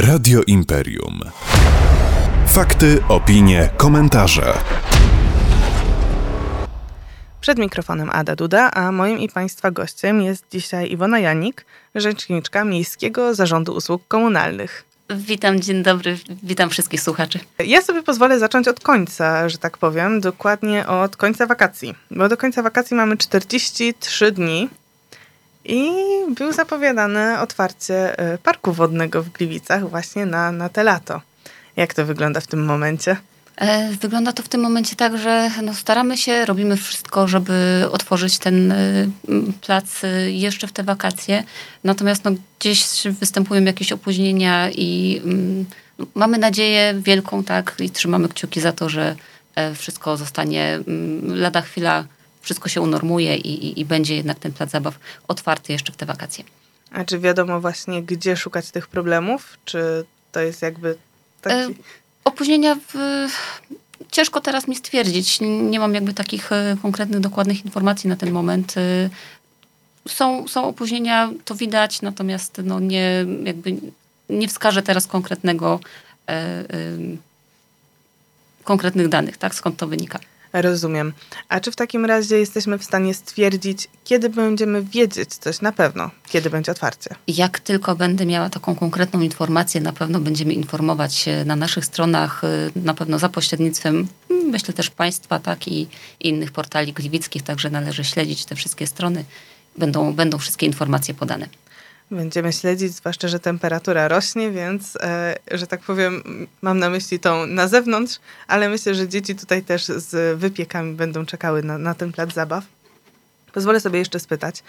Radio Imperium. Fakty, opinie, komentarze. Przed mikrofonem Ada Duda, a moim i Państwa gościem jest dzisiaj Iwona Janik, rzeczniczka Miejskiego Zarządu Usług Komunalnych. Witam, dzień dobry, witam wszystkich słuchaczy. Ja sobie pozwolę zacząć od końca, że tak powiem, dokładnie od końca wakacji, bo do końca wakacji mamy 43 dni i był zapowiadane otwarcie e, parku wodnego w Gliwicach właśnie na, na te lato. Jak to wygląda w tym momencie? E, wygląda to w tym momencie tak, że no staramy się, robimy wszystko, żeby otworzyć ten e, plac jeszcze w te wakacje. Natomiast no, gdzieś występują jakieś opóźnienia i mm, mamy nadzieję wielką, tak, i trzymamy kciuki za to, że wszystko zostanie mm, lada chwila wszystko się unormuje i, i, i będzie jednak ten plac zabaw otwarty jeszcze w te wakacje. A czy wiadomo właśnie, gdzie szukać tych problemów? Czy to jest jakby taki... E, opóźnienia w... Ciężko teraz mi stwierdzić. Nie mam jakby takich e, konkretnych, dokładnych informacji na ten moment. E, są, są opóźnienia, to widać, natomiast no nie, jakby nie wskażę teraz konkretnego, e, e, konkretnych danych, tak, skąd to wynika. Rozumiem. A czy w takim razie jesteśmy w stanie stwierdzić, kiedy będziemy wiedzieć coś na pewno, kiedy będzie otwarcie? Jak tylko będę miała taką konkretną informację, na pewno będziemy informować na naszych stronach, y, na pewno za pośrednictwem, mm, myślę też Państwa, tak i innych portali gliwickich, także należy śledzić te wszystkie strony. Będą, będą wszystkie informacje podane. Będziemy śledzić, zwłaszcza, że temperatura rośnie, więc, e, że tak powiem, mam na myśli tą na zewnątrz, ale myślę, że dzieci tutaj też z wypiekami będą czekały na, na ten plac zabaw. Pozwolę sobie jeszcze spytać.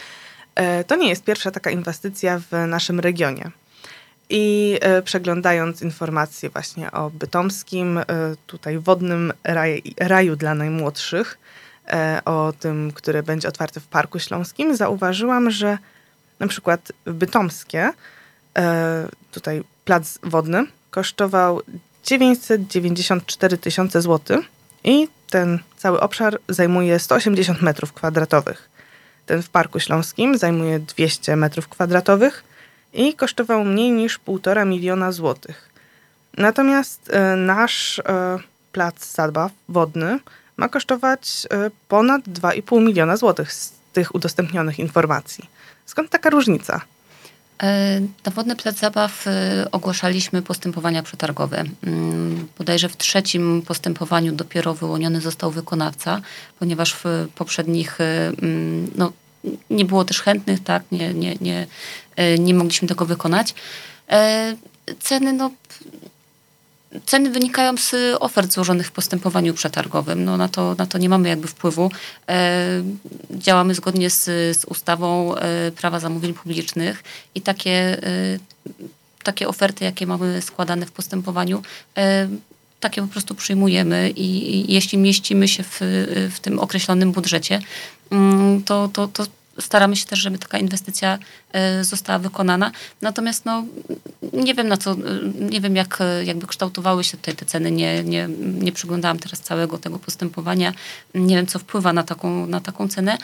E, to nie jest pierwsza taka inwestycja w naszym regionie. I e, przeglądając informacje właśnie o bytomskim, tutaj wodnym raj, raju dla najmłodszych, o tym, które będzie otwarte w Parku Śląskim, zauważyłam, że na przykład Bytomskie, e, tutaj plac wodny, kosztował 994 tysiące złotych i ten cały obszar zajmuje 180 metrów kwadratowych. Ten w Parku Śląskim zajmuje 200 metrów kwadratowych i kosztował mniej niż 1,5 miliona złotych. Natomiast e, nasz e, plac zabaw wodny ma kosztować ponad 2,5 miliona złotych tych udostępnionych informacji. Skąd taka różnica? E, na Wodny Plac Zabaw e, ogłaszaliśmy postępowania przetargowe. Mm, bodajże w trzecim postępowaniu dopiero wyłoniony został wykonawca, ponieważ w poprzednich e, mm, no, nie było też chętnych, tak, nie, nie, nie, nie mogliśmy tego wykonać. Ceny no, Ceny wynikają z ofert złożonych w postępowaniu przetargowym. No na, to, na to nie mamy jakby wpływu. E, działamy zgodnie z, z ustawą e, prawa zamówień publicznych i takie, e, takie oferty, jakie mamy składane w postępowaniu, e, takie po prostu przyjmujemy i, i jeśli mieścimy się w, w tym określonym budżecie, mm, to, to, to staramy się też, żeby taka inwestycja e, została wykonana. Natomiast no, nie wiem na co, e, nie wiem jak e, jakby kształtowały się tutaj te ceny. Nie, nie, nie przyglądałam teraz całego tego postępowania. Nie wiem, co wpływa na taką, na taką cenę.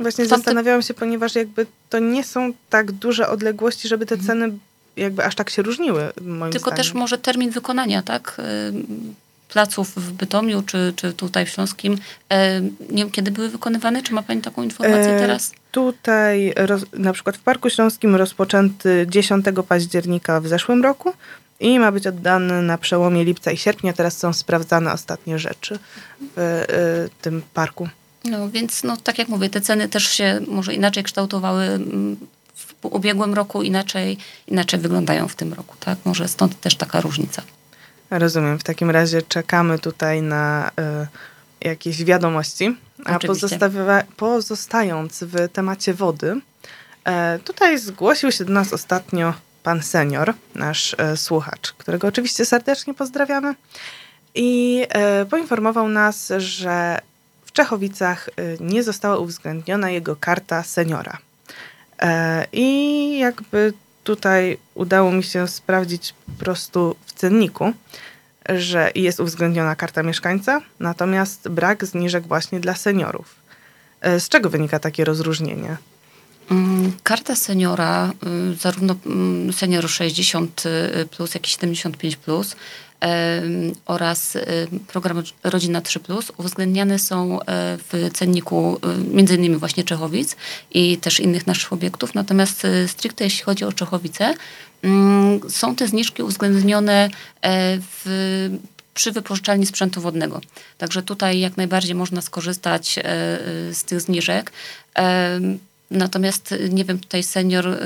Właśnie Tamte... zastanawiałam się, ponieważ jakby to nie są tak duże odległości, żeby te mhm. ceny jakby aż tak się różniły. Tylko zdaniem. też może termin wykonania, tak? Placów w Bytomiu czy, czy tutaj w Śląskim, e, nie wiem, kiedy były wykonywane? Czy ma Pani taką informację e, teraz? Tutaj roz, na przykład w Parku Śląskim rozpoczęty 10 października w zeszłym roku i ma być oddany na przełomie lipca i sierpnia. Teraz są sprawdzane ostatnie rzeczy w y, tym parku. No więc, no, tak jak mówię, te ceny też się może inaczej kształtowały mm, w ubiegłym roku, inaczej, inaczej wyglądają w tym roku. Tak? Może stąd też taka różnica. Rozumiem. W takim razie czekamy tutaj na y, jakieś wiadomości. A pozostając w temacie wody, y, tutaj zgłosił się do nas ostatnio pan senior, nasz y, słuchacz, którego oczywiście serdecznie pozdrawiamy. I poinformował nas, że w Czechowicach nie została uwzględniona jego karta seniora. I jakby tutaj udało mi się sprawdzić po prostu w cenniku, że jest uwzględniona karta mieszkańca, natomiast brak zniżek właśnie dla seniorów. E, z czego wynika takie rozróżnienie? Mm, karta seniora, y, zarówno mm, senior 60 y, plus, jak i 75 plus oraz program Rodzina 3 plus uwzględniane są e, w cenniku między innymi właśnie Czechowic i też innych naszych obiektów. Natomiast stricte jeśli chodzi o Czechowice, mm, są te zniżki uwzględnione e, w przy wypożyczalni sprzętu wodnego. Także tutaj jak najbardziej można skorzystać e, z tych zniżek. Natomiast nie wiem, tutaj senior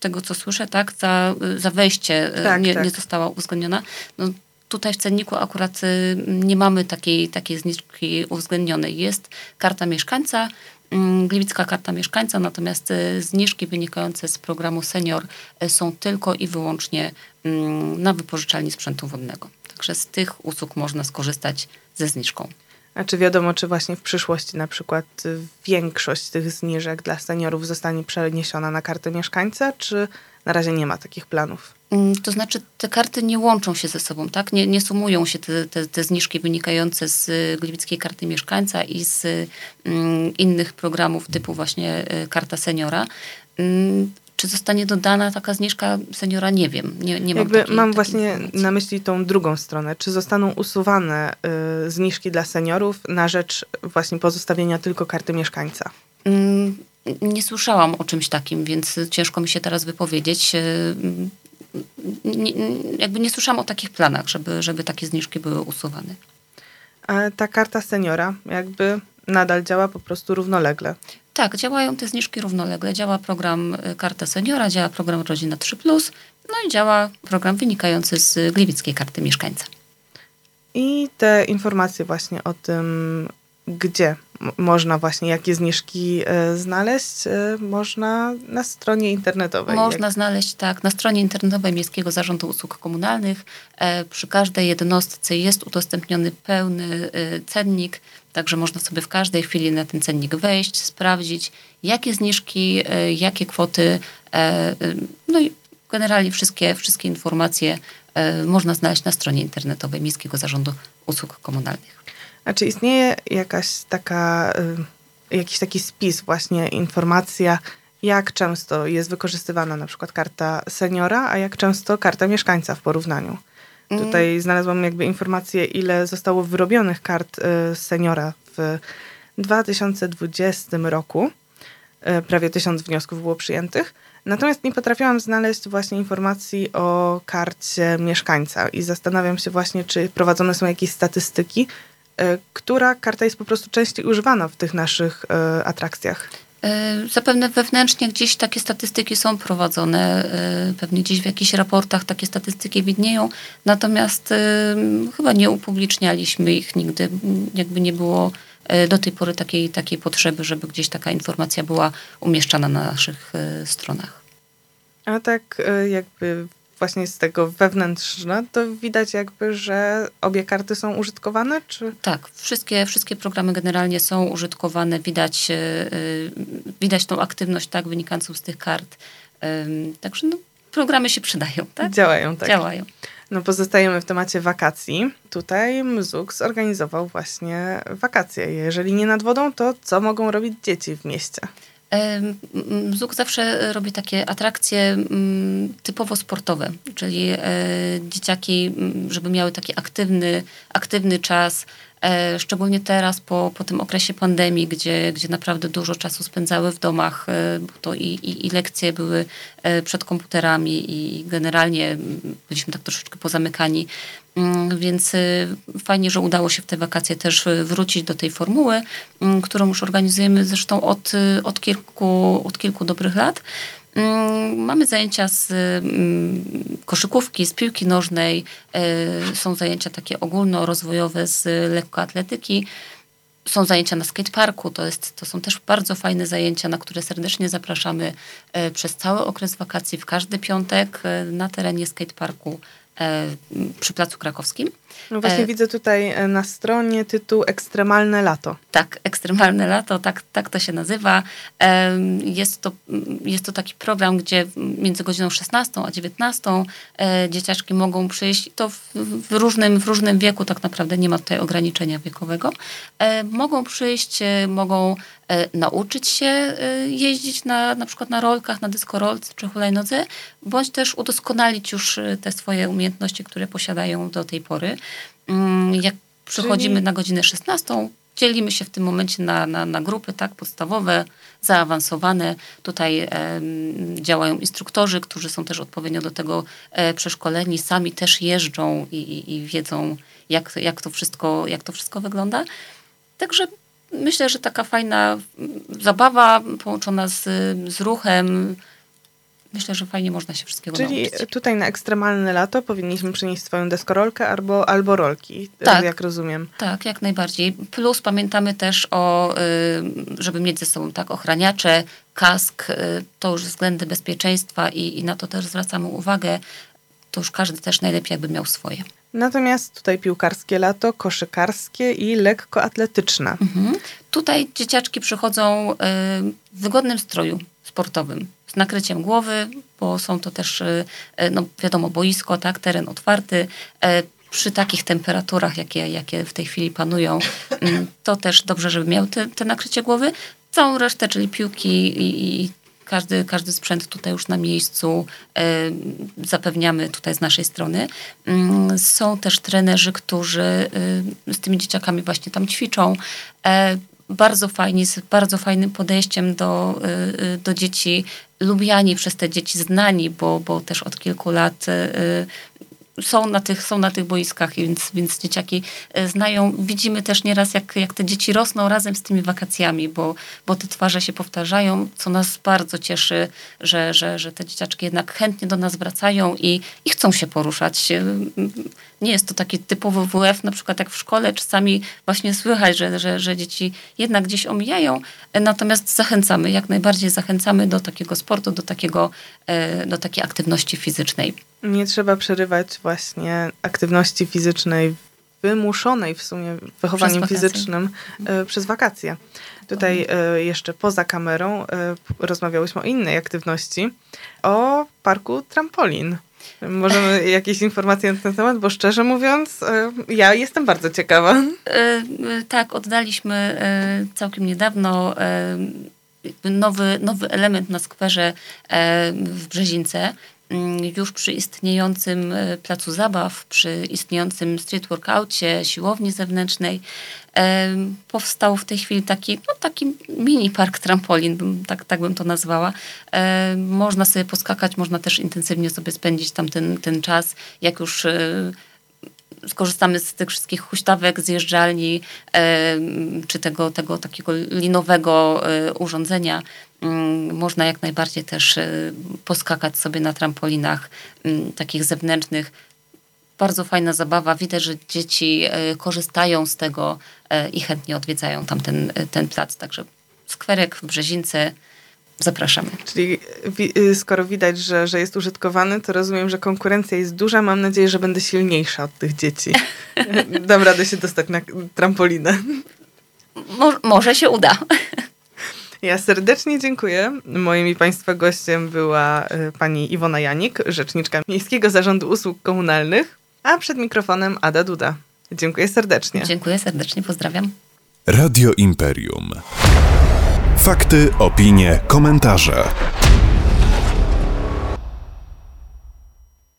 tego co słyszę, tak, za, za wejście tak, nie, tak. nie została uwzględniona. No, tutaj w cenniku akurat nie mamy takiej, takiej zniżki uwzględnionej. Jest karta mieszkańca, mm, Gliwicka karta mieszkańca, natomiast zniżki wynikające z programu senior są tylko i wyłącznie mm, na wypożyczalni sprzętu wodnego. Także z tych usług można skorzystać ze zniżką. A czy wiadomo, czy właśnie w przyszłości na przykład większość tych zniżek dla seniorów zostanie przeniesiona na kartę mieszkańca, czy na razie nie ma takich planów? Mm, to znaczy, te karty nie łączą się ze sobą, tak? Nie, nie sumują się te, te, te zniżki wynikające z Gliwickiej Karty Mieszkańca i z mm, innych programów typu właśnie y, Karta Seniora. Mm, czy zostanie dodana taka zniżka seniora? Nie wiem. Nie, nie mam Jakby takiej, Mam właśnie informacji. na myśli tą drugą stronę. Czy zostaną usuwane y, zniżki dla seniorów na rzecz właśnie pozostawienia tylko karty mieszkańca? Mm, nie słyszałam o czymś takim, więc ciężko mi się teraz wypowiedzieć. Y, nie, jakby nie słyszałam o takich planach, żeby, żeby takie zniżki były usuwane. A ta karta seniora jakby nadal działa po prostu równolegle. Tak, działają te zniżki równolegle. Działa program y, Karta Seniora, działa program Rodzina 3, no i działa program wynikający z Gliwickiej Karty Mieszkańca. I te informacje właśnie o tym, gdzie można właśnie, jakie zniżki e, znaleźć, e, można na stronie internetowej. Można jak... znaleźć, tak, na stronie internetowej Miejskiego Zarządu Usług Komunalnych. E, przy każdej jednostce jest udostępniony pełny cennik, także można sobie w każdej chwili na ten cennik wejść, sprawdzić, jakie zniżki, jakie kwoty, no i generalnie wszystkie, wszystkie informacje można znaleźć na stronie internetowej Miejskiego Zarządu Usług Komunalnych. A czy istnieje jakaś taka, y, jakiś taki spis, właśnie informacja, jak często jest wykorzystywana na przykład karta seniora, a jak często karta mieszkańca w porównaniu? Mm. Tutaj znalazłam jakby informację, ile zostało wyrobionych kart y, seniora w 2020 roku. Y, prawie tysiąc wniosków było przyjętych. Natomiast nie potrafiłam znaleźć właśnie informacji o karcie mieszkańca i zastanawiam się właśnie, czy prowadzone są jakieś statystyki, E, która karta jest po prostu częściej używana w tych naszych e, atrakcjach? E, zapewne wewnętrznie gdzieś takie statystyki są prowadzone, pewnie gdzieś w jakichś raportach takie statystyki widnieją, natomiast chyba nie upublicznialiśmy ich nigdy, jakby nie było do tej pory takiej, takiej potrzeby, żeby gdzieś taka informacja była umieszczana na naszych stronach. A tak jakby właśnie z tego wewnętrzne, to widać jakby, że obie karty są użytkowane, czy? Tak, wszystkie, wszystkie programy generalnie są użytkowane, widać, widać tą aktywność tak wynikającą z tych kart. Także no, programy się przydają, tak? Działają, tak. Działają. No pozostajemy w temacie wakacji. Tutaj Mzuk zorganizował właśnie wakacje. Jeżeli nie nad wodą, to co mogą robić dzieci w mieście? ZUK zawsze robi takie atrakcje typowo sportowe, czyli e, dzieciaki, żeby miały taki aktywny, aktywny czas, szczególnie teraz po, po tym okresie pandemii, gdzie, gdzie naprawdę dużo czasu spędzały w domach, e, bo to i, i, i lekcje były przed komputerami i generalnie byliśmy tak troszeczkę pozamykani Mm, więc fajnie, że udało się w te wakacje też wrócić do tej formuły, mm, którą już organizujemy zresztą od, od, kilku, od kilku dobrych lat. Mm, mamy zajęcia z koszykówki, z piłki nożnej, są zajęcia takie ogólnorozwojowe z lekkoatletyki. Są zajęcia na skateparku, to, jest, to są też bardzo fajne zajęcia, na które serdecznie zapraszamy przez cały okres wakacji, w każdy piątek na terenie skateparku E, przy Placu Krakowskim. No właśnie e, widzę tutaj e, na stronie tytuł Ekstremalne lato. Tak, Ekstremalne lato, tak, tak to się nazywa. Jest to, jest to taki program, gdzie między godziną 16 a 19 dzieciaczki mogą przyjść, to w, w, różnym, w różnym wieku tak naprawdę nie ma tutaj ograniczenia wiekowego. Mogą przyjść, mogą nauczyć się jeździć na, na przykład na rolkach, na dyskorolce czy hulajnodze, bądź też udoskonalić już te swoje umiejętności, które posiadają do tej pory. Mm, jak przychodzimy Czyli... na godzinę 16, dzielimy się w tym momencie na, na, na grupy tak, podstawowe, zaawansowane. Tutaj e, działają instruktorzy, którzy są też odpowiednio do tego e, przeszkoleni, sami też jeżdżą i, i, i wiedzą, jak, jak, to wszystko, jak to wszystko wygląda. Także myślę, że taka fajna zabawa połączona z, z ruchem, myślę, że fajnie można się wszystkiego Czyli nauczyć. tutaj na ekstremalne lato powinniśmy przynieść swoją deskorolkę albo, albo rolki, tak, jak rozumiem. Tak, jak najbardziej. Plus pamiętamy też o, y, żeby mieć ze sobą tak ochraniacze, kask, y, to już względy bezpieczeństwa i, i na to też zwracamy uwagę. To już każdy też najlepiej jakby miał swoje. Natomiast tutaj piłkarskie lato, koszykarskie i lekkoatletyczne. Mhm. Tutaj dzieciaczki przychodzą y, w wygodnym stroju sportowym z nakryciem głowy, bo są to też, e, e, no wiadomo, boisko, tak, teren otwarty. E, przy takich temperaturach, jakie, jakie w tej chwili panują, to też dobrze, żeby miał te, te nakrycie głowy. Całą resztę, czyli piłki i, i każdy, każdy sprzęt tutaj już na miejscu zapewniamy tutaj z naszej strony. Są też trenerzy, którzy z tymi dzieciakami właśnie tam ćwiczą bardzo fajni, z bardzo fajnym podejściem do, y, y, do dzieci, lubiani przez te dzieci, znani, bo, bo też od kilku lat y, są na tych, są na tych boiskach, więc, więc dzieciaki e, znają. Widzimy też nieraz, jak, jak te dzieci rosną razem z tymi wakacjami, bo, bo te twarze się powtarzają, co nas bardzo cieszy, że, że, że te dzieciaczki jednak chętnie do nas wracają i, i chcą się poruszać. E, nie jest to taki typowy WF, na przykład jak w szkole, czasami właśnie słychać, że, że, że dzieci jednak gdzieś omijają, e, natomiast zachęcamy, jak najbardziej zachęcamy do takiego sportu, do, takiego, do takiej aktywności fizycznej. Nie trzeba przerywać właśnie aktywności fizycznej wymuszonej w sumie wychowaniem fizycznym y, przez wakacje. Tutaj y, jeszcze poza kamerą y, rozmawiałyśmy o innej aktywności, o parku trampolin. Możemy jakieś informacje na ten temat, bo szczerze mówiąc, ja jestem bardzo ciekawa. Tak, oddaliśmy całkiem niedawno nowy, nowy element na skwerze w Brzezince. Mm, już przy istniejącym e, placu zabaw, przy istniejącym street workoutie, siłowni zewnętrznej, e, powstał w tej chwili taki, no, taki mini park trampolin, tak, tak bym to nazwała. E, można sobie poskakać, można też intensywnie sobie spędzić tam ten, ten czas, jak już skorzystamy z tych wszystkich huśtawek, zjeżdżalni, czy tego, tego takiego linowego urządzenia, Mm, można jak najbardziej też y, poskakać sobie na trampolinach mm, takich zewnętrznych. Bardzo fajna zabawa. Widać, że dzieci korzystają z tego i chętnie odwiedzają tam ten, ten plac. Także skwerek w Brzezince zapraszamy. Czyli skoro widać, że, że jest użytkowany, to rozumiem, że konkurencja jest duża. Mam nadzieję, że będę silniejsza od tych dzieci. Dam radę się dostać na trampolinę. Mo może się uda. Ja serdecznie dziękuję. Moim i Państwa gościem była y, pani Iwona Janik, rzeczniczka Miejskiego Zarządu Usług Komunalnych, a przed mikrofonem Ada Duda. Dziękuję serdecznie. Dziękuję serdecznie, pozdrawiam. Radio Imperium. Fakty, opinie, komentarze.